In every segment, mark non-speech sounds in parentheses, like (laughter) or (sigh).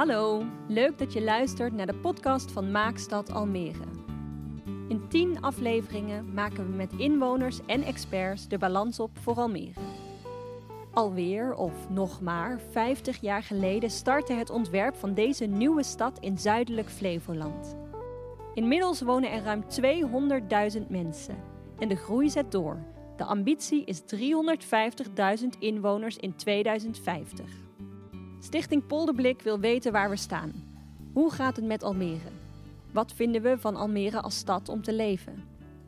Hallo, leuk dat je luistert naar de podcast van Maakstad Almere. In 10 afleveringen maken we met inwoners en experts de balans op voor Almere. Alweer, of nog maar, 50 jaar geleden startte het ontwerp van deze nieuwe stad in zuidelijk Flevoland. Inmiddels wonen er ruim 200.000 mensen en de groei zet door. De ambitie is 350.000 inwoners in 2050. Stichting Polderblik wil weten waar we staan. Hoe gaat het met Almere? Wat vinden we van Almere als stad om te leven?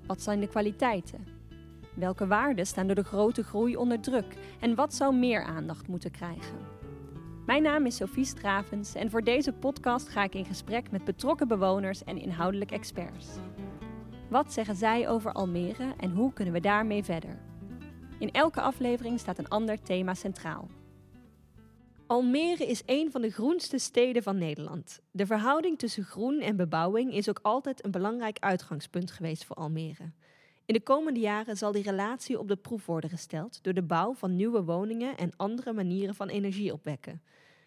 Wat zijn de kwaliteiten? Welke waarden staan door de grote groei onder druk en wat zou meer aandacht moeten krijgen? Mijn naam is Sophie Stravens en voor deze podcast ga ik in gesprek met betrokken bewoners en inhoudelijk experts. Wat zeggen zij over Almere en hoe kunnen we daarmee verder? In elke aflevering staat een ander thema centraal. Almere is een van de groenste steden van Nederland. De verhouding tussen groen en bebouwing is ook altijd een belangrijk uitgangspunt geweest voor Almere. In de komende jaren zal die relatie op de proef worden gesteld door de bouw van nieuwe woningen en andere manieren van energie opwekken.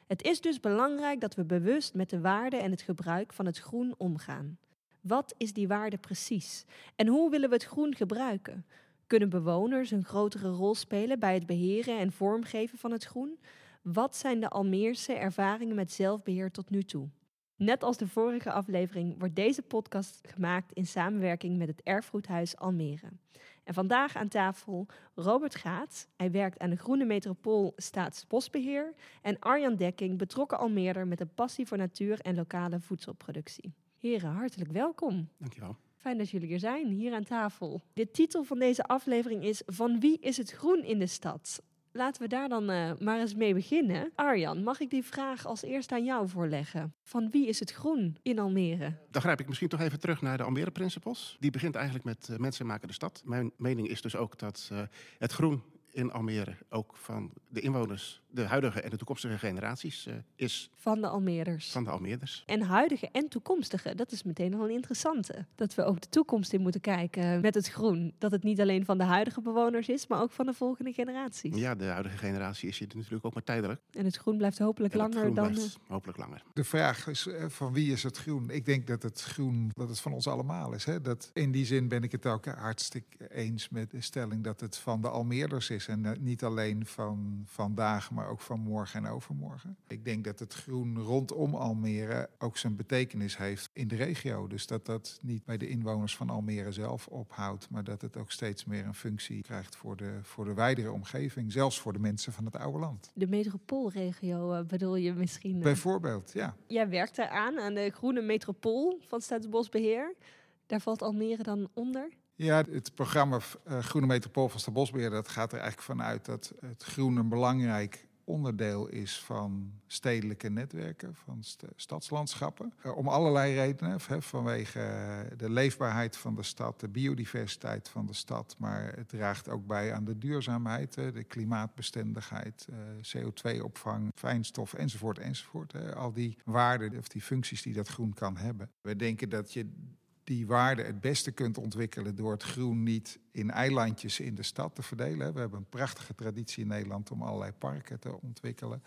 Het is dus belangrijk dat we bewust met de waarde en het gebruik van het groen omgaan. Wat is die waarde precies? En hoe willen we het groen gebruiken? Kunnen bewoners een grotere rol spelen bij het beheren en vormgeven van het groen? Wat zijn de Almeerse ervaringen met zelfbeheer tot nu toe? Net als de vorige aflevering wordt deze podcast gemaakt in samenwerking met het Erfgoedhuis Almere. En vandaag aan tafel Robert Gaat. Hij werkt aan de Groene Metropool Staatsbosbeheer. En Arjan Dekking, betrokken Almeerder met een passie voor natuur en lokale voedselproductie. Heren, hartelijk welkom. Dankjewel. Fijn dat jullie er zijn, hier aan tafel. De titel van deze aflevering is Van wie is het groen in de stad? Laten we daar dan uh, maar eens mee beginnen. Arjan, mag ik die vraag als eerste aan jou voorleggen? Van wie is het groen in Almere? Dan grijp ik misschien toch even terug naar de Almere Principles. Die begint eigenlijk met uh, mensen maken de stad. Mijn mening is dus ook dat uh, het groen in Almere ook van de inwoners, de huidige en de toekomstige generaties, uh, is. Van de Almeerders. Van de Almeerders. En huidige en toekomstige, dat is meteen al een interessante. Dat we ook de toekomst in moeten kijken met het groen. Dat het niet alleen van de huidige bewoners is, maar ook van de volgende generaties. Ja, de huidige generatie is hier natuurlijk ook maar tijdelijk. En het groen blijft hopelijk en langer groen dan. Blijft hopelijk langer. De vraag is uh, van wie is het groen? Ik denk dat het groen dat het van ons allemaal is. Hè? Dat, in die zin ben ik het ook hartstikke eens met de stelling dat het van de Almeerders is en uh, niet alleen alleen van vandaag, maar ook van morgen en overmorgen. Ik denk dat het groen rondom Almere ook zijn betekenis heeft in de regio. Dus dat dat niet bij de inwoners van Almere zelf ophoudt, maar dat het ook steeds meer een functie krijgt voor de, voor de wijdere omgeving, zelfs voor de mensen van het oude land. De metropoolregio uh, bedoel je misschien? Uh... Bijvoorbeeld, ja. Jij werkt eraan aan de groene metropool van Staatsbosbeheer. Daar valt Almere dan onder? Ja, het programma uh, Groene Metropool van Staatsbosbeheer... dat gaat er eigenlijk vanuit dat het groen een belangrijk onderdeel is van stedelijke netwerken, van st stadslandschappen. Uh, om allerlei redenen, hè, vanwege de leefbaarheid van de stad, de biodiversiteit van de stad, maar het draagt ook bij aan de duurzaamheid, de klimaatbestendigheid, uh, CO2-opvang, fijnstof enzovoort enzovoort. Hè. Al die waarden of die functies die dat groen kan hebben. We denken dat je die waarde het beste kunt ontwikkelen door het groen niet in eilandjes in de stad te verdelen. We hebben een prachtige traditie in Nederland om allerlei parken te ontwikkelen.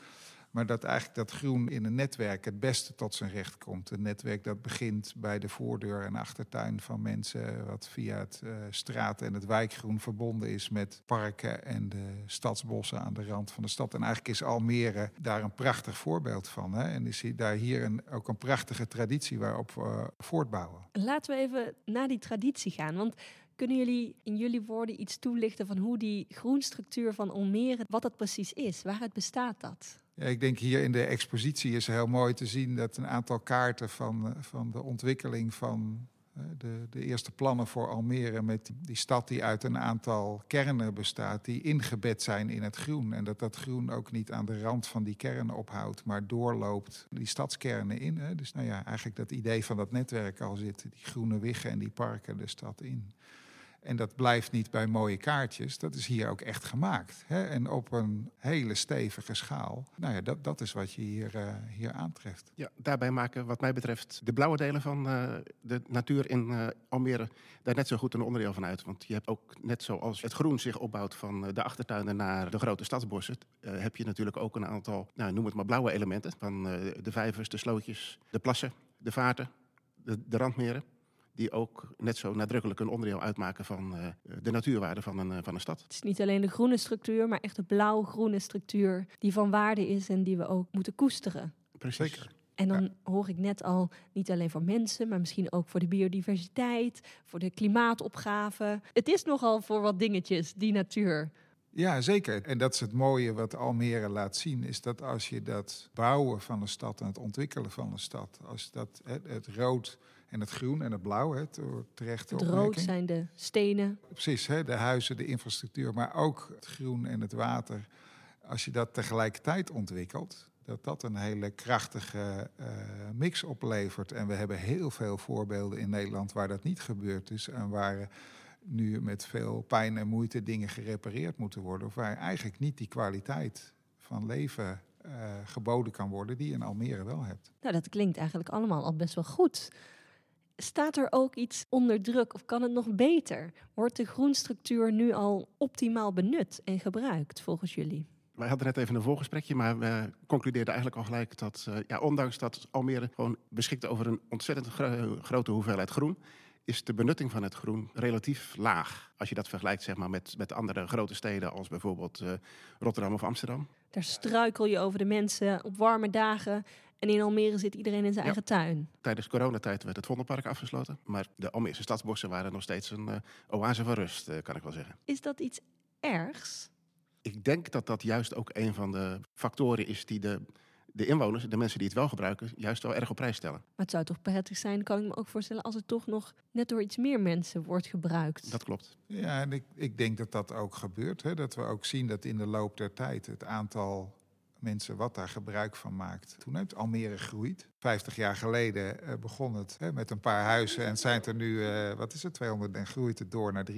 Maar dat eigenlijk dat groen in een netwerk het beste tot zijn recht komt. Een netwerk dat begint bij de voordeur en achtertuin van mensen, wat via het uh, straat- en het wijkgroen verbonden is met parken en de stadsbossen aan de rand van de stad. En eigenlijk is Almere daar een prachtig voorbeeld van. Hè? En is daar hier een, ook een prachtige traditie waarop we voortbouwen. Laten we even naar die traditie gaan. Want kunnen jullie in jullie woorden iets toelichten van hoe die groenstructuur van Almere, wat dat precies is? Waaruit bestaat dat? Ik denk hier in de expositie is heel mooi te zien dat een aantal kaarten van, van de ontwikkeling van de, de eerste plannen voor Almere met die stad die uit een aantal kernen bestaat, die ingebed zijn in het groen. En dat dat groen ook niet aan de rand van die kernen ophoudt, maar doorloopt die stadskernen in. Hè. Dus nou ja, eigenlijk dat idee van dat netwerk al zit, die groene wiggen en die parken de stad in. En dat blijft niet bij mooie kaartjes, dat is hier ook echt gemaakt. Hè? En op een hele stevige schaal. Nou ja, dat, dat is wat je hier, uh, hier aantreft. Ja, daarbij maken wat mij betreft de blauwe delen van uh, de natuur in uh, Almere daar net zo goed een onderdeel van uit. Want je hebt ook, net zoals het groen zich opbouwt van de achtertuinen naar de grote stadsbossen, heb je natuurlijk ook een aantal, nou, noem het maar blauwe elementen. Van de vijvers, de slootjes, de plassen, de vaarten, de randmeren die ook net zo nadrukkelijk een onderdeel uitmaken van uh, de natuurwaarde van een, uh, van een stad. Het is niet alleen de groene structuur, maar echt de blauw-groene structuur die van waarde is en die we ook moeten koesteren. Precies. Zeker. En dan ja. hoor ik net al, niet alleen voor mensen, maar misschien ook voor de biodiversiteit, voor de klimaatopgave. Het is nogal voor wat dingetjes, die natuur. Ja, zeker. En dat is het mooie wat Almere laat zien, is dat als je dat bouwen van een stad en het ontwikkelen van een stad, als dat het, het rood en het groen en het blauw, hè, terecht. Het rood zijn de stenen. Precies, hè, de huizen, de infrastructuur, maar ook het groen en het water. Als je dat tegelijkertijd ontwikkelt, dat dat een hele krachtige uh, mix oplevert. En we hebben heel veel voorbeelden in Nederland waar dat niet gebeurd is en waar nu met veel pijn en moeite dingen gerepareerd moeten worden, of waar eigenlijk niet die kwaliteit van leven uh, geboden kan worden die je in Almere wel hebt. Nou, dat klinkt eigenlijk allemaal al best wel goed. Staat er ook iets onder druk of kan het nog beter? Wordt de groenstructuur nu al optimaal benut en gebruikt volgens jullie? Wij hadden net even een voorgesprekje, maar we concludeerden eigenlijk al gelijk dat, uh, ja, ondanks dat Almere gewoon beschikt over een ontzettend gro grote hoeveelheid groen, is de benutting van het groen relatief laag. Als je dat vergelijkt zeg maar, met, met andere grote steden als bijvoorbeeld uh, Rotterdam of Amsterdam. Daar struikel je over de mensen op warme dagen. En in Almere zit iedereen in zijn ja. eigen tuin. Tijdens coronatijd werd het Vondelpark afgesloten. Maar de Almeerse stadsbossen waren nog steeds een uh, oase van rust, uh, kan ik wel zeggen. Is dat iets ergs? Ik denk dat dat juist ook een van de factoren is die de, de inwoners, de mensen die het wel gebruiken, juist wel erg op prijs stellen. Maar het zou toch prettig zijn, kan ik me ook voorstellen, als het toch nog net door iets meer mensen wordt gebruikt. Dat klopt. Ja, en ik, ik denk dat dat ook gebeurt. Hè? Dat we ook zien dat in de loop der tijd het aantal mensen wat daar gebruik van maakt. Toen heeft Almere groeit. 50 jaar geleden uh, begon het hè, met een paar huizen en zijn er nu, uh, wat is het, 200 en groeit het door naar 350.000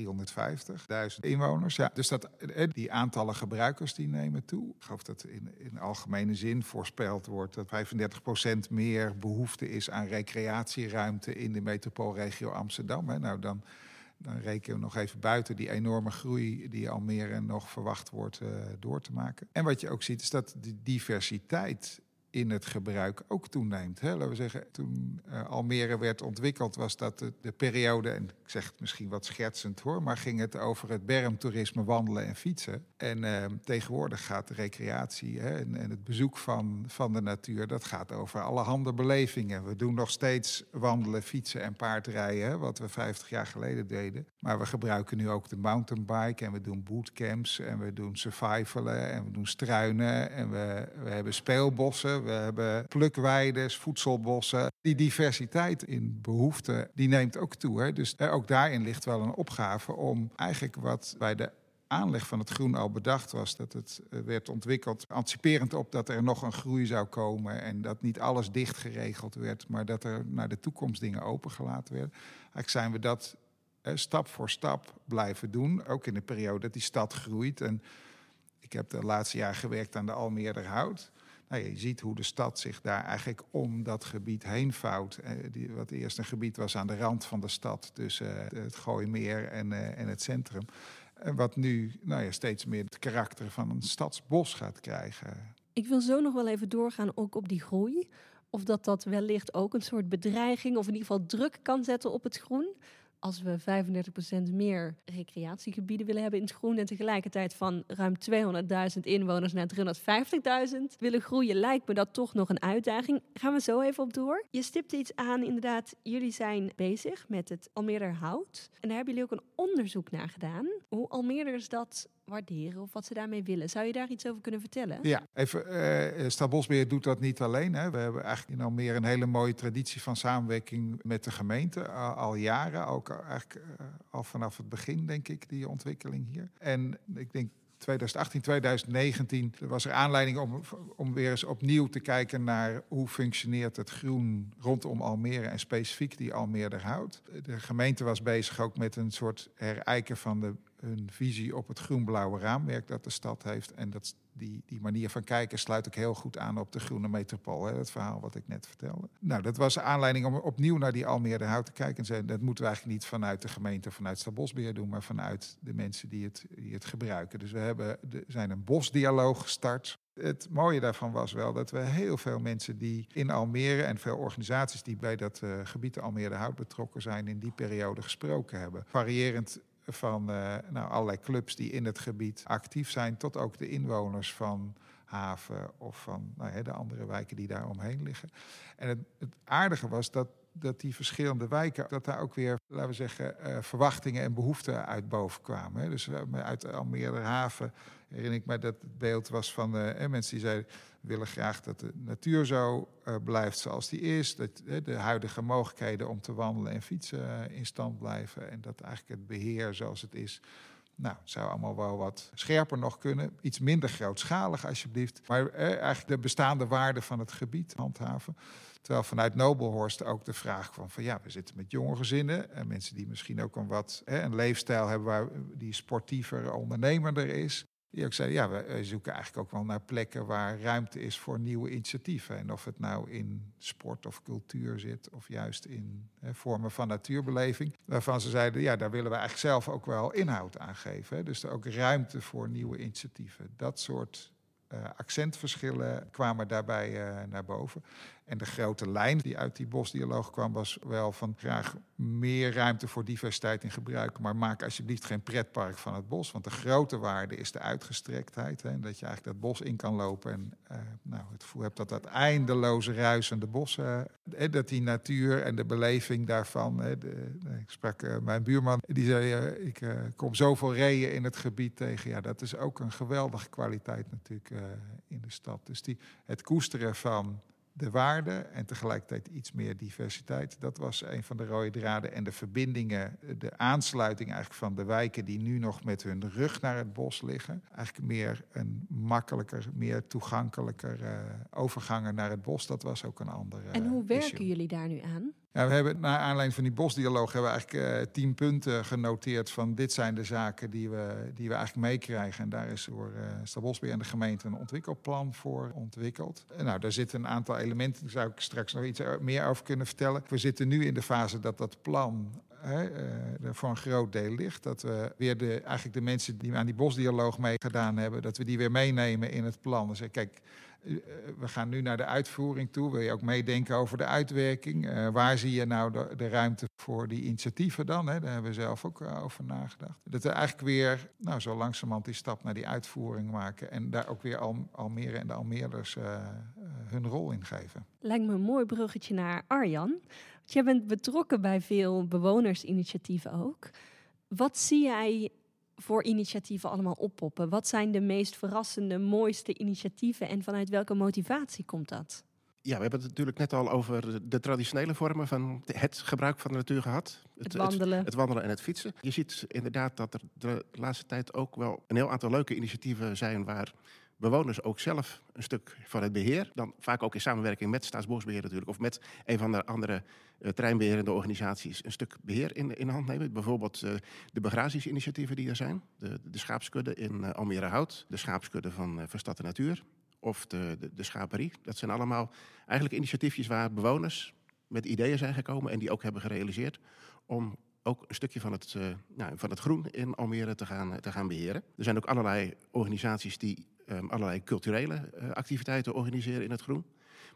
inwoners. Ja, dus dat, uh, die aantallen gebruikers die nemen toe. Ik geloof dat in, in algemene zin voorspeld wordt dat 35% meer behoefte is aan recreatieruimte in de metropoolregio Amsterdam. Hè. Nou, dan dan rekenen we nog even buiten die enorme groei die Almere nog verwacht wordt uh, door te maken. En wat je ook ziet is dat de diversiteit in het gebruik ook toeneemt. Hè. Laten we zeggen, toen uh, Almere werd ontwikkeld, was dat de, de, periode, en ik zeg het misschien wat schertsend hoor, maar ging het over het bermtoerisme, wandelen en fietsen. En uh, tegenwoordig gaat recreatie hè, en, en, het bezoek van, van de natuur, dat gaat over allerhande belevingen. We doen nog steeds wandelen, fietsen en paardrijden, wat we 50 jaar geleden deden. Maar we gebruiken nu ook de mountainbike en we doen bootcamps en we doen survivalen en we doen struinen en we, we hebben speelbossen we hebben plukweiden, voedselbossen. Die diversiteit in behoeften, die neemt ook toe. Hè? Dus ook daarin ligt wel een opgave om eigenlijk wat bij de aanleg van het groen al bedacht was. Dat het eh, werd ontwikkeld anticiperend op dat er nog een groei zou komen. En dat niet alles dicht geregeld werd, maar dat er naar de toekomst dingen opengelaten werden. Eigenlijk zijn we dat stap voor stap blijven doen. Ook in de periode dat die stad groeit. En ik heb de laatste jaar gewerkt aan de Almeerderhout. Nou, je ziet hoe de stad zich daar eigenlijk om dat gebied heen vouwt. Eh, die, wat eerst een gebied was aan de rand van de stad, tussen uh, het Gooimeer en, uh, en het centrum. En wat nu nou ja, steeds meer het karakter van een stadsbos gaat krijgen. Ik wil zo nog wel even doorgaan ook op die groei. Of dat dat wellicht ook een soort bedreiging of in ieder geval druk kan zetten op het groen als we 35% meer recreatiegebieden willen hebben in het groen en tegelijkertijd van ruim 200.000 inwoners naar 350.000 willen groeien, lijkt me dat toch nog een uitdaging. Gaan we zo even op door. Je stipte iets aan, inderdaad, jullie zijn bezig met het Almeerder Hout. En daar hebben jullie ook een onderzoek naar gedaan. Hoe Almeerders dat waarderen of wat ze daarmee willen. Zou je daar iets over kunnen vertellen? Ja, even, uh, Stadbosbeheer doet dat niet alleen. Hè. We hebben eigenlijk in Almere een hele mooie traditie van samenwerking met de gemeente. Al jaren, ook eigenlijk uh, al vanaf het begin denk ik, die ontwikkeling hier. En ik denk 2018, 2019 was er aanleiding om, om weer eens opnieuw te kijken naar hoe functioneert het groen rondom Almere en specifiek die Almere hout. De gemeente was bezig ook met een soort herijken van de, hun visie op het groen-blauwe raamwerk dat de stad heeft. En dat, die, die manier van kijken sluit ook heel goed aan op de groene metropool. Hè, het verhaal wat ik net vertelde. Nou, dat was aanleiding om opnieuw naar die Almere hout te kijken. En dat moeten we eigenlijk niet vanuit de gemeente, vanuit Stadbosbeheer doen, maar vanuit de mensen die het, die het gebruiken. Dus we hebben, de, zijn een bosdialoog gestart. Het mooie daarvan was wel dat we heel veel mensen die in Almere en veel organisaties die bij dat uh, gebied Almere Hout betrokken zijn, in die periode gesproken hebben. Variërend van uh, nou, allerlei clubs die in het gebied actief zijn, tot ook de inwoners van Haven of van nou, de andere wijken die daar omheen liggen. En het, het aardige was dat dat die verschillende wijken, dat daar ook weer, laten we zeggen, uh, verwachtingen en behoeften uit boven kwamen. Dus uh, uit Almere Haven herinner ik me dat het beeld was van uh, mensen die zeiden, we willen graag dat de natuur zo blijft zoals die is. Dat de huidige mogelijkheden om te wandelen en fietsen in stand blijven. En dat eigenlijk het beheer zoals het is, nou, zou allemaal wel wat scherper nog kunnen. Iets minder grootschalig alsjeblieft. Maar eigenlijk de bestaande waarde van het gebied handhaven. Terwijl vanuit Nobelhorst ook de vraag kwam van ja, we zitten met jonge gezinnen en mensen die misschien ook een wat hè, een leefstijl hebben waar die sportiever, ondernemender is. Die ook zei, ja, we zoeken eigenlijk ook wel naar plekken waar ruimte is voor nieuwe initiatieven. En of het nou in sport of cultuur zit, of juist in hè, vormen van natuurbeleving. Waarvan ze zeiden, ja, daar willen we eigenlijk zelf ook wel inhoud aan geven. Hè. Dus er ook ruimte voor nieuwe initiatieven. Dat soort uh, accentverschillen kwamen daarbij uh, naar boven. En de grote lijn die uit die bosdialoog kwam, was wel van graag meer ruimte voor diversiteit in gebruik. Maar maak alsjeblieft geen pretpark van het bos. Want de grote waarde is de uitgestrektheid. Hè, dat je eigenlijk dat bos in kan lopen. En uh, nou, het gevoel hebt dat dat eindeloze ruisende bossen. Uh, dat die natuur en de beleving daarvan. Hè, de, ik sprak mijn buurman, die zei: Ik kom zoveel reeën in het gebied tegen. Ja, dat is ook een geweldige kwaliteit natuurlijk in de stad. Dus die, het koesteren van de waarde en tegelijkertijd iets meer diversiteit. Dat was een van de rode draden. En de verbindingen, de aansluiting eigenlijk van de wijken die nu nog met hun rug naar het bos liggen. Eigenlijk meer een makkelijker, meer toegankelijker uh, overgangen naar het bos. Dat was ook een andere. En hoe werken issue. jullie daar nu aan? Ja, we hebben naar aanleiding van die bosdialoog hebben we eigenlijk uh, tien punten genoteerd van dit zijn de zaken die we, die we eigenlijk meekrijgen. En daar is door uh, Stadbosbeheer en de gemeente een ontwikkelplan voor ontwikkeld. En nou, daar zitten een aantal elementen, daar zou ik straks nog iets meer over kunnen vertellen. We zitten nu in de fase dat dat plan uh, voor een groot deel ligt. Dat we weer de, eigenlijk de mensen die aan die bosdialoog meegedaan hebben, dat we die weer meenemen in het plan. Dus kijk, we gaan nu naar de uitvoering toe. Wil je ook meedenken over de uitwerking? Uh, waar zie je nou de, de, ruimte voor die initiatieven dan? Hè? Daar hebben we zelf ook uh, over nagedacht. Dat we eigenlijk weer nou, zo langzamerhand die stap naar die uitvoering maken. En daar ook weer Al Almere en de Almeerders hun rol in geven. Lijkt me een mooi bruggetje naar Arjan. Want jij bent betrokken bij veel bewonersinitiatieven ook. Wat zie jij voor initiatieven allemaal oppoppen? Wat zijn de meest verrassende, mooiste initiatieven en vanuit welke motivatie komt dat? Ja, we hebben het natuurlijk net al over de traditionele vormen van het gebruik van de natuur gehad. Het, het wandelen. Het, het, wandelen en het fietsen. Je ziet inderdaad dat er de laatste tijd ook wel een heel aantal leuke initiatieven zijn waar bewoners ook zelf een stuk van het beheer, dan vaak ook in samenwerking met Staatsbosbeheer natuurlijk, of met een van de andere uh, treinbeherende organisaties, een stuk beheer in, in hand nemen. Bijvoorbeeld uh, de begrazingsinitiatieven die er zijn, de, de schaapskudde in uh, Almere Hout, de schaapskudde van, van Natuur of de, de, de schaperie. Dat zijn allemaal eigenlijk initiatiefjes waar bewoners met ideeën zijn gekomen en die ook hebben gerealiseerd om ook een stukje van het, nou, van het groen in Almere te gaan, te gaan beheren. Er zijn ook allerlei organisaties die um, allerlei culturele uh, activiteiten organiseren in het groen.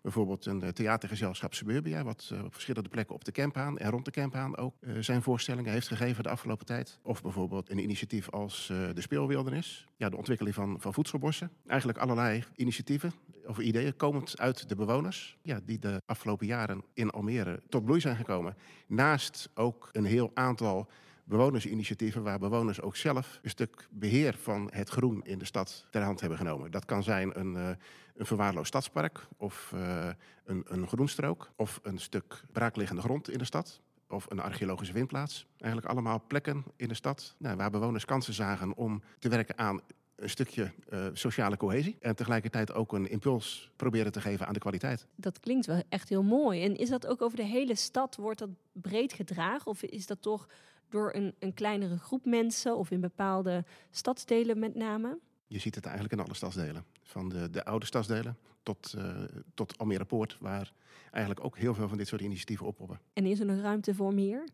Bijvoorbeeld een uh, theatergezelschap Suburbia, wat uh, op verschillende plekken op de Kempaan en rond de Kempaan ook zijn voorstellingen heeft gegeven de afgelopen tijd. Of bijvoorbeeld een initiatief als de Speelwildernis, ja, de ontwikkeling van, van voedselbossen. Eigenlijk allerlei initiatieven of ideeën komend uit de bewoners, ja, die de afgelopen jaren in Almere tot bloei zijn gekomen. Naast ook een heel aantal bewonersinitiatieven waar bewoners ook zelf een stuk beheer van het groen in de stad ter hand hebben genomen. Dat kan zijn een, uh, een verwaarloosd stadspark of uh, een, een groenstrook of een stuk braakliggende grond in de stad of een archeologische vindplaats. Eigenlijk allemaal plekken in de stad nou, waar bewoners kansen zagen om te werken aan een stukje uh, sociale cohesie. En tegelijkertijd ook een impuls proberen te geven aan de kwaliteit. Dat klinkt wel echt heel mooi. En is dat ook over de hele stad? Wordt dat breed gedragen? Of is dat toch door een, een kleinere groep mensen of in bepaalde stadsdelen met name? Je ziet het eigenlijk in alle stadsdelen. Van de, de oude stadsdelen tot, uh, tot Almere Poort, waar eigenlijk ook heel veel van dit soort initiatieven oppoppen. En is er nog ruimte voor meer?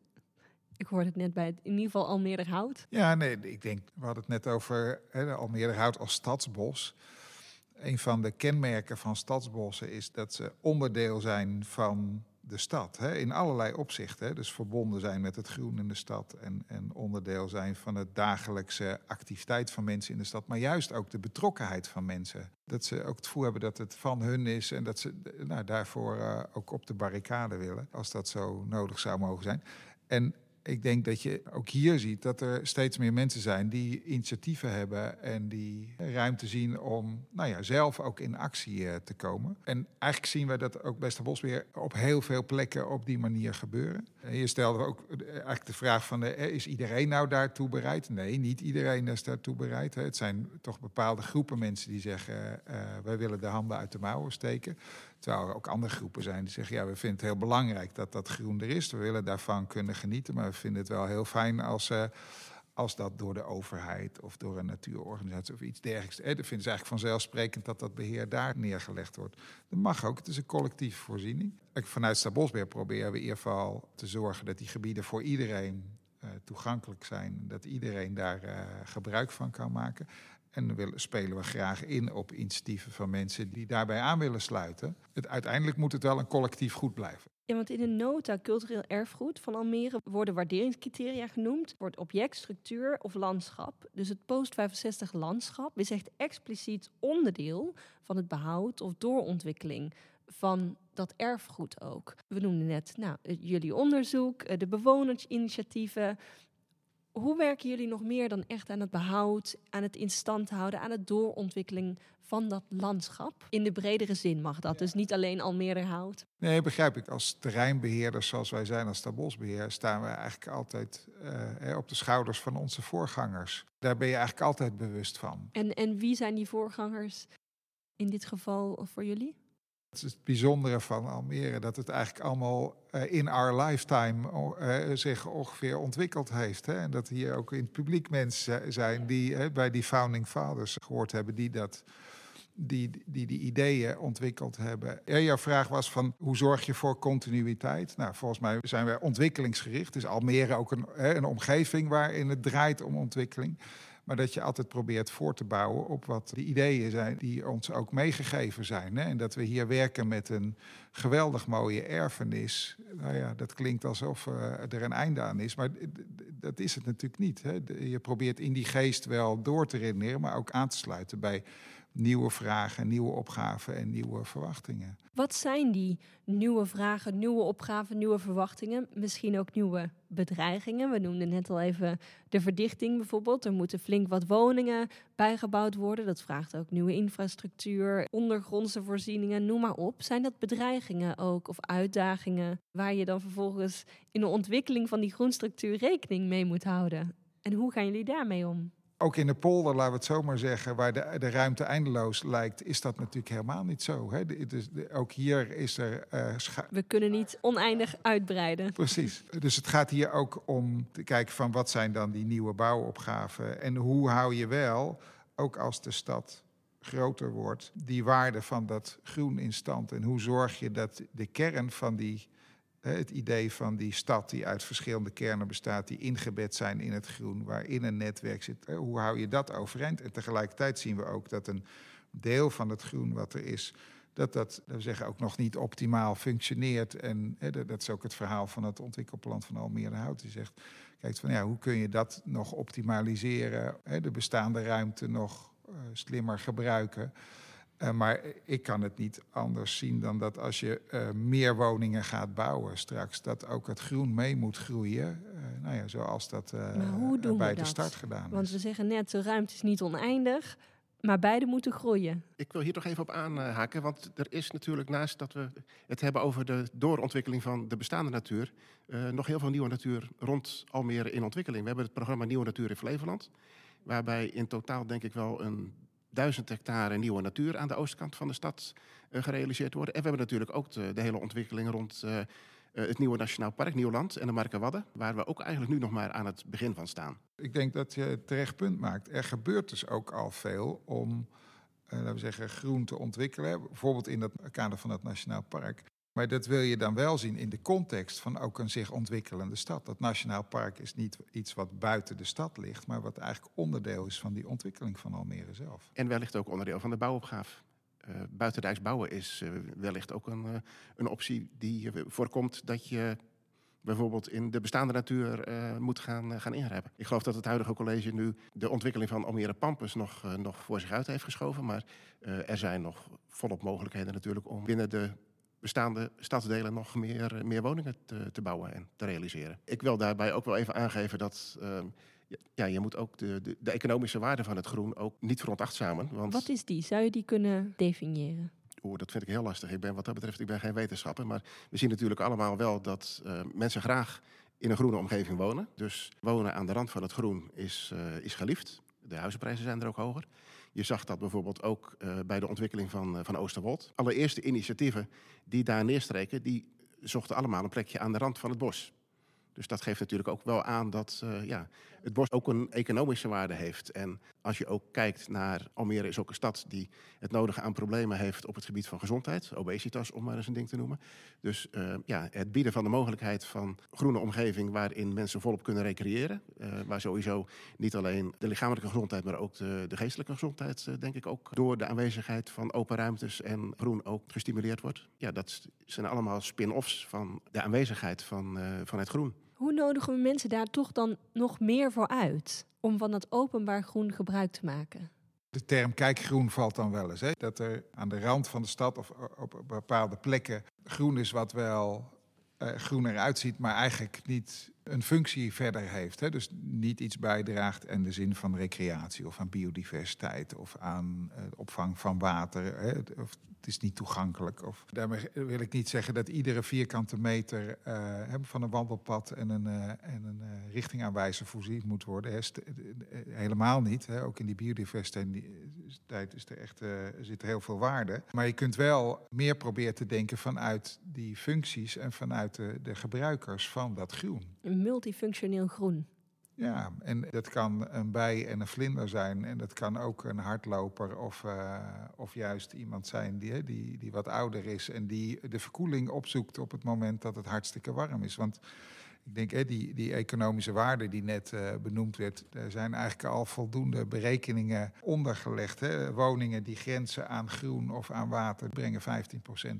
Ik hoorde het net bij het, in ieder geval Almere Hout. Ja, nee, ik denk, we hadden het net over hè, Almere Hout als stadsbos. Een van de kenmerken van stadsbossen is dat ze onderdeel zijn van de stad. Hè, in allerlei opzichten. Hè, dus verbonden zijn met het groen in de stad. En, en onderdeel zijn van het dagelijkse activiteit van mensen in de stad. Maar juist ook de betrokkenheid van mensen. Dat ze ook het gevoel hebben dat het van hun is. En dat ze nou, daarvoor uh, ook op de barricade willen. Als dat zo nodig zou mogen zijn. En ik denk dat je ook hier ziet dat er steeds meer mensen zijn die initiatieven hebben en die ruimte zien om nou ja, zelf ook in actie uh, te komen. En eigenlijk zien we dat ook bij Bosbeheer op heel veel plekken op die manier gebeuren. En je stelde ook eigenlijk de vraag van, uh, is iedereen nou daartoe bereid? Nee, niet iedereen is daartoe bereid. Het zijn toch bepaalde groepen mensen die zeggen, uh, wij willen de handen uit de mouwen steken. Terwijl er ook andere groepen zijn die zeggen: ja, we vinden het heel belangrijk dat dat groen er is. We willen daarvan kunnen genieten. Maar we vinden het wel heel fijn als, uh, als dat door de overheid of door een natuurorganisatie of iets dergelijks. Eh, dan vinden ze eigenlijk vanzelfsprekend dat dat beheer daar neergelegd wordt. Dat mag ook. Het is een collectieve voorziening. Vanuit Stadbosbeheer proberen we in ieder geval te zorgen dat die gebieden voor iedereen uh, toegankelijk zijn. Dat iedereen daar uh, gebruik van kan maken. En spelen we graag in op initiatieven van mensen die daarbij aan willen sluiten. Het, uiteindelijk moet het wel een collectief goed blijven. Ja, want in de nota cultureel erfgoed van Almere worden waarderingscriteria genoemd. Wordt object, structuur of landschap. Dus het post-65 landschap is echt expliciet onderdeel van het behoud of doorontwikkeling van dat erfgoed ook. We noemden net nou, jullie onderzoek, eh, de bewonersinitiatieven, hoe werken jullie nog meer dan echt aan het behoud, aan het in stand houden, aan het doorontwikkeling van dat landschap? In de bredere zin mag dat, dus niet alleen Almere hout. Nee, begrijp ik. Als terreinbeheerders zoals wij zijn als Stabosbeheer, staan we eigenlijk altijd uh, op de schouders van onze voorgangers. Daar ben je eigenlijk altijd bewust van. En, en wie zijn die voorgangers in dit geval voor jullie? Is het bijzondere van Almere dat het eigenlijk allemaal uh, in our lifetime uh, zich ongeveer ontwikkeld heeft. Hè? En dat hier ook in het publiek mensen zijn die bij die founding fathers gehoord hebben, die dat. Die, die die ideeën ontwikkeld hebben. Ja, jouw vraag was van hoe zorg je voor continuïteit? Nou, volgens mij zijn wij ontwikkelingsgericht. Is Almere ook een, een omgeving waarin het draait om ontwikkeling. Maar dat je altijd probeert voor te bouwen op wat de ideeën zijn die ons ook meegegeven zijn. Hè? En dat we hier werken met een geweldig mooie erfenis. Nou ja, dat klinkt alsof uh, er een einde aan is. Maar dat is het natuurlijk niet. Hè? Je probeert in die geest wel door te redeneren, maar ook aan te sluiten bij nieuwe vragen, nieuwe opgaven en nieuwe verwachtingen. Wat zijn die nieuwe vragen, nieuwe opgaven, nieuwe verwachtingen? Misschien ook nieuwe bedreigingen. We noemden net al even de verdichting bijvoorbeeld. Er moeten flink wat woningen bijgebouwd worden. Dat vraagt ook nieuwe infrastructuur, ondergrondse voorzieningen, noem maar op. Zijn dat bedreigingen ook of uitdagingen waar je dan vervolgens in de ontwikkeling van die groenstructuur rekening mee moet houden? En hoe gaan jullie daarmee om? Ook in de polder, laten we het zo maar zeggen, waar de, de ruimte eindeloos lijkt, is dat natuurlijk helemaal niet zo. Hè? Dus ook hier is er. Uh, we kunnen niet oneindig uitbreiden. Precies. Dus het gaat hier ook om te kijken van wat zijn dan die nieuwe bouwopgaven en hoe hou je wel, ook als de stad groter wordt, die waarde van dat groen in stand. En hoe zorg je dat de kern van die het idee van die stad die uit verschillende kernen bestaat, die ingebed zijn in het groen, waarin een netwerk zit. Hoe hou je dat overeind? En tegelijkertijd zien we ook dat een deel van het groen wat er is, dat dat, we zeggen, ook nog niet optimaal functioneert. En dat is ook het verhaal van het ontwikkelplan van Almere Hout. Die zegt, kijk, van ja, hoe kun je dat nog optimaliseren, de bestaande ruimte nog uh, slimmer gebruiken. Uh, maar ik kan het niet anders zien dan dat als je uh, meer woningen gaat bouwen straks, dat ook het groen mee moet groeien. Uh, nou ja, zoals dat bij de start gedaan is. Want we zeggen net, de ruimte is niet oneindig, maar beide moeten groeien. Ik wil hier toch even op aanhaken, want er is natuurlijk naast dat we het hebben over de doorontwikkeling van de bestaande natuur, nog heel veel nieuwe natuur rond Almere in ontwikkeling. We hebben het programma Nieuwe Natuur in Flevoland. Waarbij in totaal denk ik wel een duizend hectare nieuwe natuur aan de oostkant van de stad uh, gerealiseerd worden. En we hebben natuurlijk ook de, de hele ontwikkeling rond uh, het nieuwe Nationaal Park Nieuwland en de Markenwadden, waar we ook eigenlijk nu nog maar aan het begin van staan. Ik denk dat je het terecht punt maakt. Er gebeurt dus ook al veel om laten we zeggen, groen te ontwikkelen. Bijvoorbeeld in het kader van het Nationaal Park. Maar dat wil je dan wel zien in de context van ook een zich ontwikkelende stad. Dat Nationaal Park is niet iets wat buiten de stad ligt, maar wat eigenlijk onderdeel is van die ontwikkeling van Almere zelf. En wellicht ook onderdeel van de bouwopgave. Uh, buitendijks bouwen is uh, wellicht ook een, uh, een optie die voorkomt dat je bijvoorbeeld in de bestaande natuur uh, moet gaan, uh, gaan. Ik geloof dat het huidige college nu de ontwikkeling van Almere Pampus nog, nog voor zich uit heeft geschoven. Maar er zijn nog volop mogelijkheden natuurlijk om binnen de bestaande stadsdelen nog meer, meer woningen te, te, bouwen en te realiseren. Ik wil daarbij ook wel even aangeven dat ehm, ja, je moet ook de, de, de, economische waarde van het groen ook niet veronachtzamen. Want... Wat is die? Zou je die kunnen definiëren? Oeh, dat vind ik heel lastig. Ik ben wat dat betreft ik ben geen wetenschapper. Maar we zien natuurlijk allemaal wel dat uh, mensen graag in een groene omgeving wonen. Dus wonen aan de rand van het groen is, uh, is geliefd. De huizenprijzen zijn er ook hoger. Je zag dat bijvoorbeeld ook uh, bij de ontwikkeling van, van Oosterwold. Allereerste initiatieven die daar neerstreken, die zochten allemaal een plekje aan de rand van het bos. Dus dat geeft natuurlijk ook wel aan dat uh, ja, het bos ook een economische waarde heeft. En als je ook kijkt naar Almere is ook een stad die het nodige aan problemen heeft op het gebied van gezondheid. Obesitas, om maar eens een ding te noemen. Dus uh, ja, het bieden van de mogelijkheid van groene omgeving waarin mensen volop kunnen recreëren. Uh, waar sowieso niet alleen de lichamelijke gezondheid, maar ook de, de geestelijke gezondheid, denk ik ook door de aanwezigheid van open ruimtes en groen ook gestimuleerd wordt. Ja, dat zijn allemaal spin-offs van de aanwezigheid van, van het groen. Hoe nodigen we mensen daar toch dan nog meer voor uit om van dat openbaar groen gebruik te maken? De term kijkgroen valt dan wel eens. Hè? Dat er aan de rand van de stad of op bepaalde plekken groen is wat wel uh, groen eruit ziet, maar eigenlijk niet een functie verder heeft. Hè? Dus niet iets bijdraagt in de zin van recreatie of aan biodiversiteit of aan uh, opvang van water. Hè? Of het is niet toegankelijk. Of, daarmee wil ik niet zeggen dat iedere vierkante meter uh, van een wandelpad en een, uh, en een richtingaanwijzer voorzien moet worden. Helemaal niet. Hè? Ook in die biodiversiteit is er echt, zit er heel veel waarde. Maar je kunt wel meer proberen te denken vanuit die functies en vanuit de, de gebruikers van dat groen. Een multifunctioneel groen. Ja, en dat kan een bij en een vlinder zijn. En dat kan ook een hardloper of, uh, of juist iemand zijn die, die, die wat ouder is en die de verkoeling opzoekt op het moment dat het hartstikke warm is. Want ik denk, hè, die, die economische waarde die net uh, benoemd werd, er zijn eigenlijk al voldoende berekeningen ondergelegd. Hè. Woningen die grenzen aan groen of aan water brengen 15%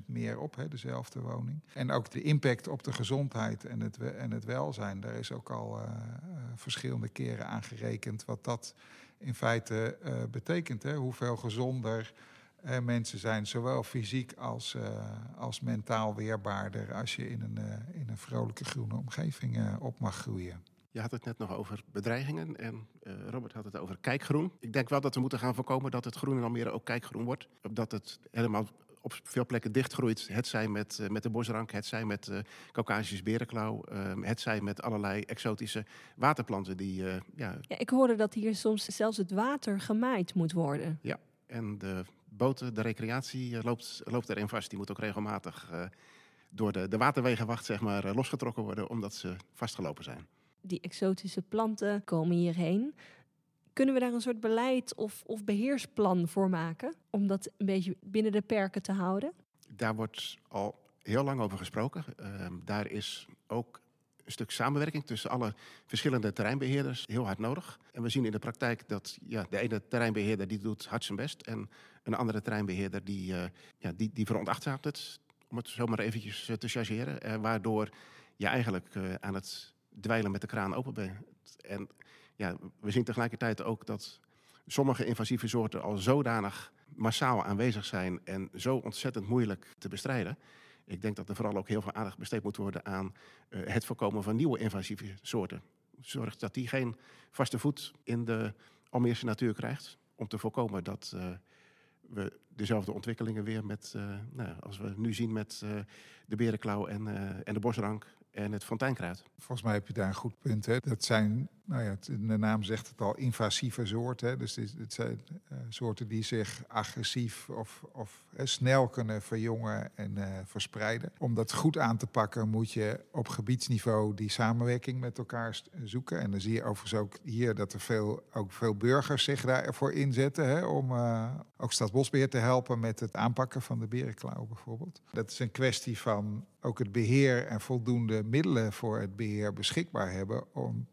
meer op, hè, dezelfde woning. En ook de impact op de gezondheid en het, en het welzijn, daar is ook al uh, verschillende keren aan gerekend wat dat in feite betekent. Hè. Hoeveel gezonder uh, mensen zijn, zowel fysiek als, uh, als mentaal weerbaarder als je in een, uh, in een vrolijke groene omgeving op mag groeien. Je had het net nog over bedreigingen en Robert had het over kijkgroen. Ik denk wel dat we moeten gaan voorkomen dat het groen in Almere ook kijkgroen wordt. Dat het helemaal op veel plekken dichtgroeit. Het zij met, uh, met de bosrank, het zij met uh, Caucasisch berenklauw, uh, het zij met allerlei exotische waterplanten. Die, ja... ja, ik hoorde dat hier soms zelfs het water gemaaid moet worden. Ja, en de boten, de recreatie loopt, loopt erin vast. Die moet ook regelmatig door de, de waterwegenwacht zeg maar, losgetrokken worden, omdat ze vastgelopen zijn. Die exotische planten komen hierheen. Kunnen we daar een soort beleid of, of beheersplan voor maken? Om dat een beetje binnen de perken te houden? Daar wordt al heel lang over gesproken. Uh, daar is ook een stuk samenwerking tussen alle verschillende terreinbeheerders heel hard nodig. En we zien in de praktijk dat ja, de ene terreinbeheerder die doet hard zijn best. En een andere terreinbeheerder die, uh, ja, die, die veronachtzaamt het. Om het zomaar eventjes uh, te chargeren. Uh, waardoor je eigenlijk aan het dweilen met de kraan open bent. En ja, we zien tegelijkertijd ook dat sommige invasieve soorten al zodanig massaal aanwezig zijn en zo ontzettend moeilijk te bestrijden. Ik denk dat er vooral ook heel veel aandacht besteed moet worden aan uh, het voorkomen van nieuwe invasieve soorten. Zorg dat die geen vaste voet in de Almeerse natuur krijgt. Om te voorkomen dat uh, we dezelfde ontwikkelingen weer met, uh, nou, als we nu zien met de berenklauw en, en de bosrank en het fonteinkruid. Volgens mij heb je daar een goed punt. Hè? Dat zijn nou ja, de naam zegt het al, invasieve soorten. Dus het, zijn uh, soorten die zich agressief of, of snel kunnen verjongen en uh, verspreiden. Om dat goed aan te pakken moet je op gebiedsniveau die samenwerking met elkaar zoeken. En dan zie je overigens ook hier dat er veel, ook veel burgers zich daarvoor inzetten. Hè? Om ook Staatsbosbeheer te helpen met het aanpakken van de berenklauw bijvoorbeeld. Dat is een kwestie van ook het beheer en voldoende middelen voor het beheer beschikbaar hebben om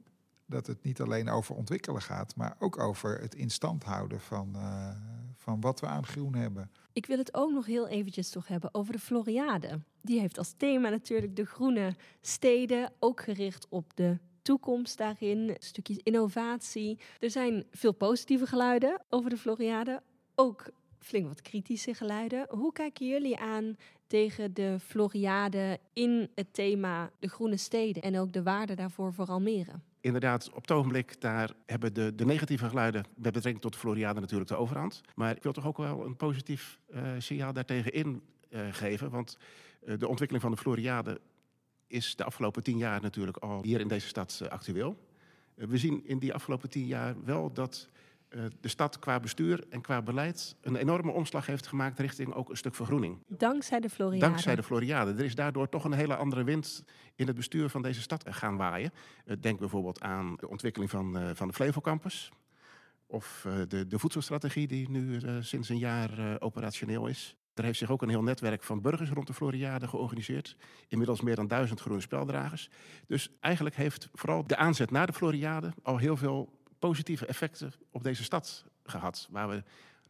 dat het niet alleen over ontwikkelen gaat, maar ook over het in stand houden van, uh, van wat we aan groen hebben. Ik wil het ook nog heel eventjes toch hebben over de Floriade. Die heeft als thema natuurlijk de groene steden, ook gericht op de toekomst daarin, stukjes innovatie. Er zijn veel positieve geluiden over de Floriade, ook flink wat kritische geluiden. Hoe kijken jullie aan tegen de Floriade in het thema de groene steden en ook de waarde daarvoor voor Almere? Inderdaad, op het ogenblik daar hebben de, de negatieve geluiden met betrekking tot de Floriade natuurlijk de overhand. Maar ik wil toch ook wel een positief uh, signaal daartegen in uh, geven. Want uh, de ontwikkeling van de Floriade is de afgelopen tien jaar natuurlijk al hier in deze stad actueel. we zien in die afgelopen tien jaar wel dat de stad qua bestuur en qua beleid een enorme omslag heeft gemaakt richting ook een stuk vergroening. Dankzij de Floriade. Dankzij de Floriade. Er is daardoor toch een hele andere wind in het bestuur van deze stad gaan waaien. Uh, denk bijvoorbeeld aan de ontwikkeling van, uh, van de Flevocampus. Of de, de voedselstrategie die nu sinds een jaar operationeel is. Er heeft zich ook een heel netwerk van burgers rond de Floriade georganiseerd. Inmiddels meer dan duizend groene speldragers. Dus eigenlijk heeft vooral de aanzet naar de Floriade al heel veel positieve effecten op deze stad gehad. Waar we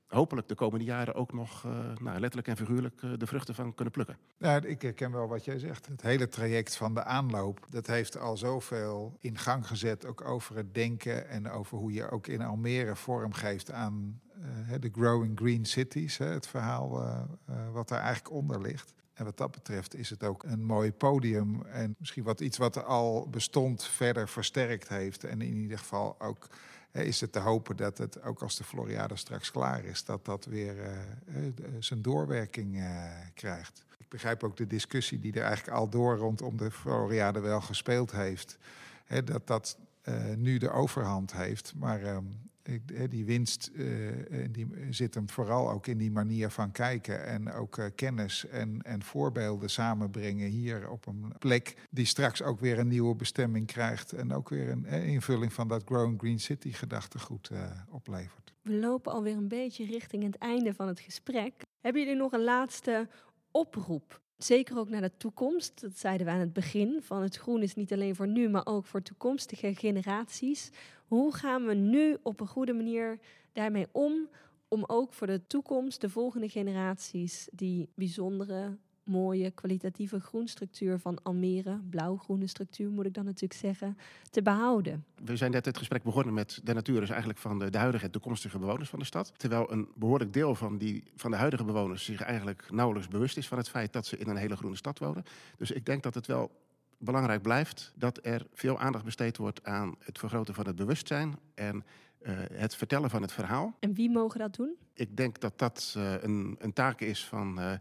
hopelijk de komende jaren ook nog uh, nou, letterlijk en figuurlijk uh, de vruchten van kunnen plukken. Ja, ik herken wel wat jij zegt. Het hele traject van de aanloop, dat heeft al zoveel in gang gezet. Ook over het denken en over hoe je ook in Almere vorm geeft aan uh, de Growing Green Cities. Hè, het verhaal wat daar eigenlijk onder ligt. En wat dat betreft is het ook een mooi podium. En misschien wat iets wat al bestond verder versterkt heeft. En in ieder geval ook is het te hopen dat het ook als de Floriade straks klaar is, dat dat weer uh, zijn doorwerking krijgt. Ik begrijp ook de discussie die er eigenlijk al door rondom de Floriade wel gespeeld heeft. Hè, dat dat nu de overhand heeft. Maar um, die winst uh, die zit hem vooral ook in die manier van kijken en ook uh, kennis en, en voorbeelden samenbrengen hier op een plek die straks ook weer een nieuwe bestemming krijgt en ook weer een invulling van dat Growing Green City gedachtegoed uh, oplevert. We lopen alweer een beetje richting het einde van het gesprek. Hebben jullie nog een laatste oproep Zeker ook naar de toekomst. Dat zeiden we aan het begin. Van het groen is niet alleen voor nu, maar ook voor toekomstige generaties. Hoe gaan we nu op een goede manier daarmee om? Om ook voor de toekomst, de volgende generaties, die bijzondere mooie kwalitatieve groenstructuur van Almere, blauw-groene structuur moet ik dan natuurlijk zeggen, te behouden. We zijn net het gesprek begonnen met de natuur, dus eigenlijk van de, de huidige en toekomstige bewoners van de stad. Terwijl een behoorlijk deel van, die, van de huidige bewoners zich eigenlijk nauwelijks bewust is van het feit dat ze in een hele groene stad wonen. Dus ik denk dat het wel belangrijk blijft dat er veel aandacht besteed wordt aan het vergroten van het bewustzijn en uh, het vertellen van het verhaal. En wie mogen dat doen? Ik denk dat dat uh, een, een taak is van uh,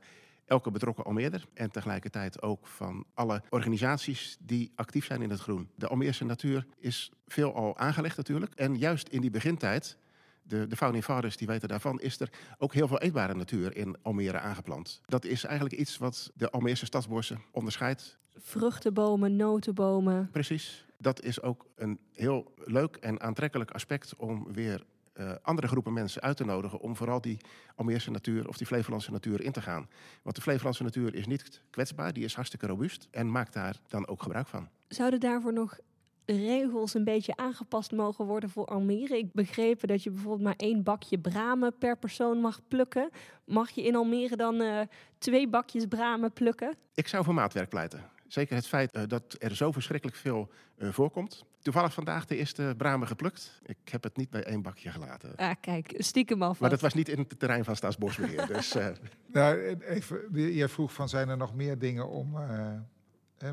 elke betrokken Almeerder. En tegelijkertijd ook van alle organisaties die actief zijn in het groen. De Almeerse natuur is veel al aangelegd natuurlijk. En juist in die begintijd, de, de founding fathers die weten daarvan, is er ook heel veel eetbare natuur in Almere aangeplant. Dat is eigenlijk iets wat de Almeerse stadsbossen onderscheidt. Vruchtenbomen, notenbomen. Precies. Dat is ook een heel leuk en aantrekkelijk aspect om weer uh, andere groepen mensen uit te nodigen om vooral die Almeerse natuur of die Flevolandse natuur in te gaan. Want de Flevolandse natuur is niet kwetsbaar, die is hartstikke robuust en maakt daar dan ook gebruik van. Zouden daarvoor nog regels een beetje aangepast mogen worden voor Almere? Ik begreep dat je bijvoorbeeld maar één bakje bramen per persoon mag plukken. Mag je in Almere dan uh, twee bakjes bramen plukken? Ik zou voor maatwerk pleiten. Zeker het feit uh, dat er zo verschrikkelijk veel uh, voorkomt. Toevallig vandaag de eerste bramen geplukt. Ik heb het niet bij één bakje gelaten. Ah, kijk, stiekem alvast. Maar dat was niet in het terrein van Staatsbosbeheer. (laughs) dus, uh... nou, even, je vroeg van zijn er nog meer dingen om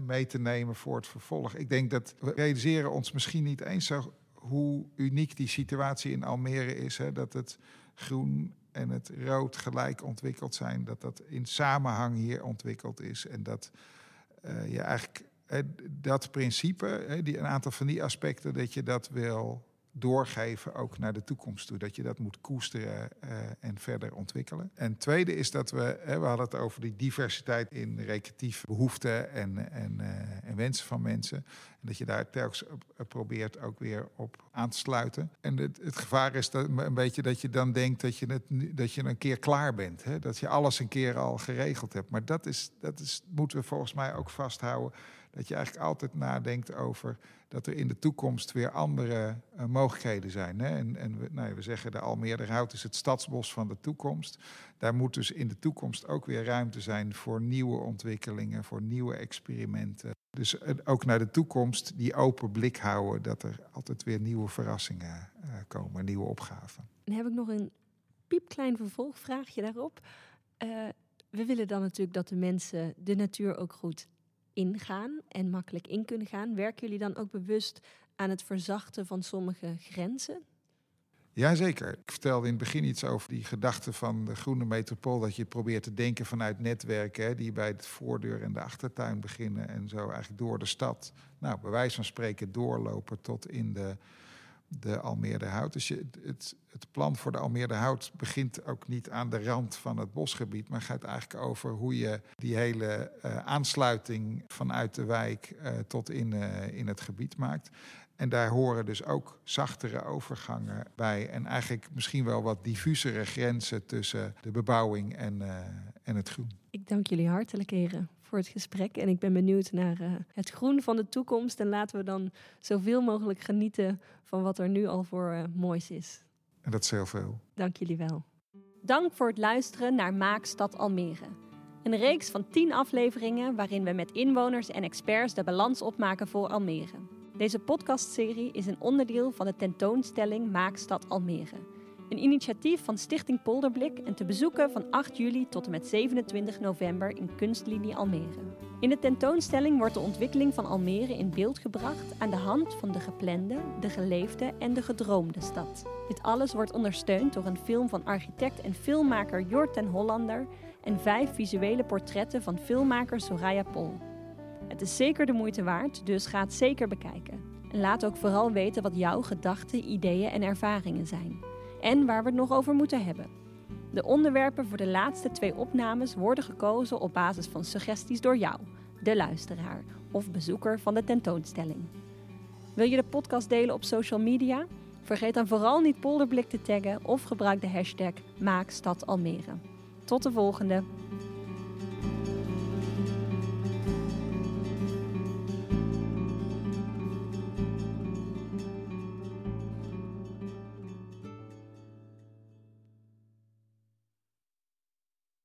mee te nemen voor het vervolg. Ik denk dat we realiseren ons misschien niet eens zo hoe uniek die situatie in Almere is. Hè? Dat het groen en het rood gelijk ontwikkeld zijn. Dat dat in samenhang hier ontwikkeld is. En dat je eigenlijk dat principe, die, een aantal van die aspecten, dat je dat wil doorgeven ook naar de toekomst toe. Dat je dat moet koesteren uh, en verder ontwikkelen. En tweede is dat we, hè, we hadden het over die diversiteit in recreatieve behoeften en, en, uh, en wensen van mensen. En dat je daar telkens probeert ook weer op aan te sluiten. En het, het gevaar is dat, een beetje dat je dan denkt dat je, het, dat je een keer klaar bent. Hè? Dat je alles een keer al geregeld hebt. Maar dat, is, dat is, moeten we volgens mij ook vasthouden dat je eigenlijk altijd nadenkt over dat er in de toekomst weer andere uh, mogelijkheden zijn. Hè? En, en we, nou, we zeggen de Almere Hout is het stadsbos van de toekomst. Daar moet dus in de toekomst ook weer ruimte zijn voor nieuwe ontwikkelingen, voor nieuwe experimenten. Dus uh, ook naar de toekomst die open blik houden dat er altijd weer nieuwe verrassingen uh, komen, nieuwe opgaven. Dan heb ik nog een piepklein vervolgvraagje daarop. we willen dan natuurlijk dat de mensen de natuur ook goed ingaan en makkelijk in kunnen gaan. Werken jullie dan ook bewust aan het verzachten van sommige grenzen? Jazeker. Ik vertelde in het begin iets over die gedachte van de groene metropool. Dat je probeert te denken vanuit netwerken die bij de voordeur en de achtertuin beginnen. En zo eigenlijk door de stad, nou, bij wijze van spreken, doorlopen tot in de de Almere Hout. Dus je, het, het plan voor de Almere Hout begint ook niet aan de rand van het bosgebied, maar gaat eigenlijk over hoe je die hele uh, aansluiting vanuit de wijk uh, tot in, uh, in het gebied maakt. En daar horen dus ook zachtere overgangen bij. En eigenlijk misschien wel wat diffusere grenzen tussen de bebouwing en, en het groen. Ik dank jullie hartelijk, heren voor het gesprek. En ik ben benieuwd naar uh, het groen van de toekomst. En laten we dan zoveel mogelijk genieten van wat er nu al voor uh, moois is. En dat is heel veel. Dank jullie wel. Dank voor het luisteren naar Maakstad Almere. Een reeks van tien afleveringen waarin we met inwoners en experts de balans opmaken voor Almere. Deze podcastserie is een onderdeel van de tentoonstelling Maakstad Almere een initiatief van Stichting Polderblik en te bezoeken van 8 juli tot en met 27 november in Kunstlinie Almere. In de tentoonstelling wordt de ontwikkeling van Almere in beeld gebracht aan de hand van de geplande, de geleefde en de gedroomde stad. Dit alles wordt ondersteund door een film van architect en filmmaker Jort ten Hollander en vijf visuele portretten van filmmaker Soraya Pol. Het is zeker de moeite waard, dus ga het zeker bekijken. En laat ook vooral weten wat jouw gedachten, ideeën en ervaringen zijn en waar we het nog over moeten hebben. De onderwerpen voor de laatste twee opnames worden gekozen op basis van suggesties door jou, de luisteraar of bezoeker van de tentoonstelling. Wil je de podcast delen op social media? Vergeet dan vooral niet Polderblik te taggen of gebruik de hashtag MaakStadAlmere. Tot de volgende!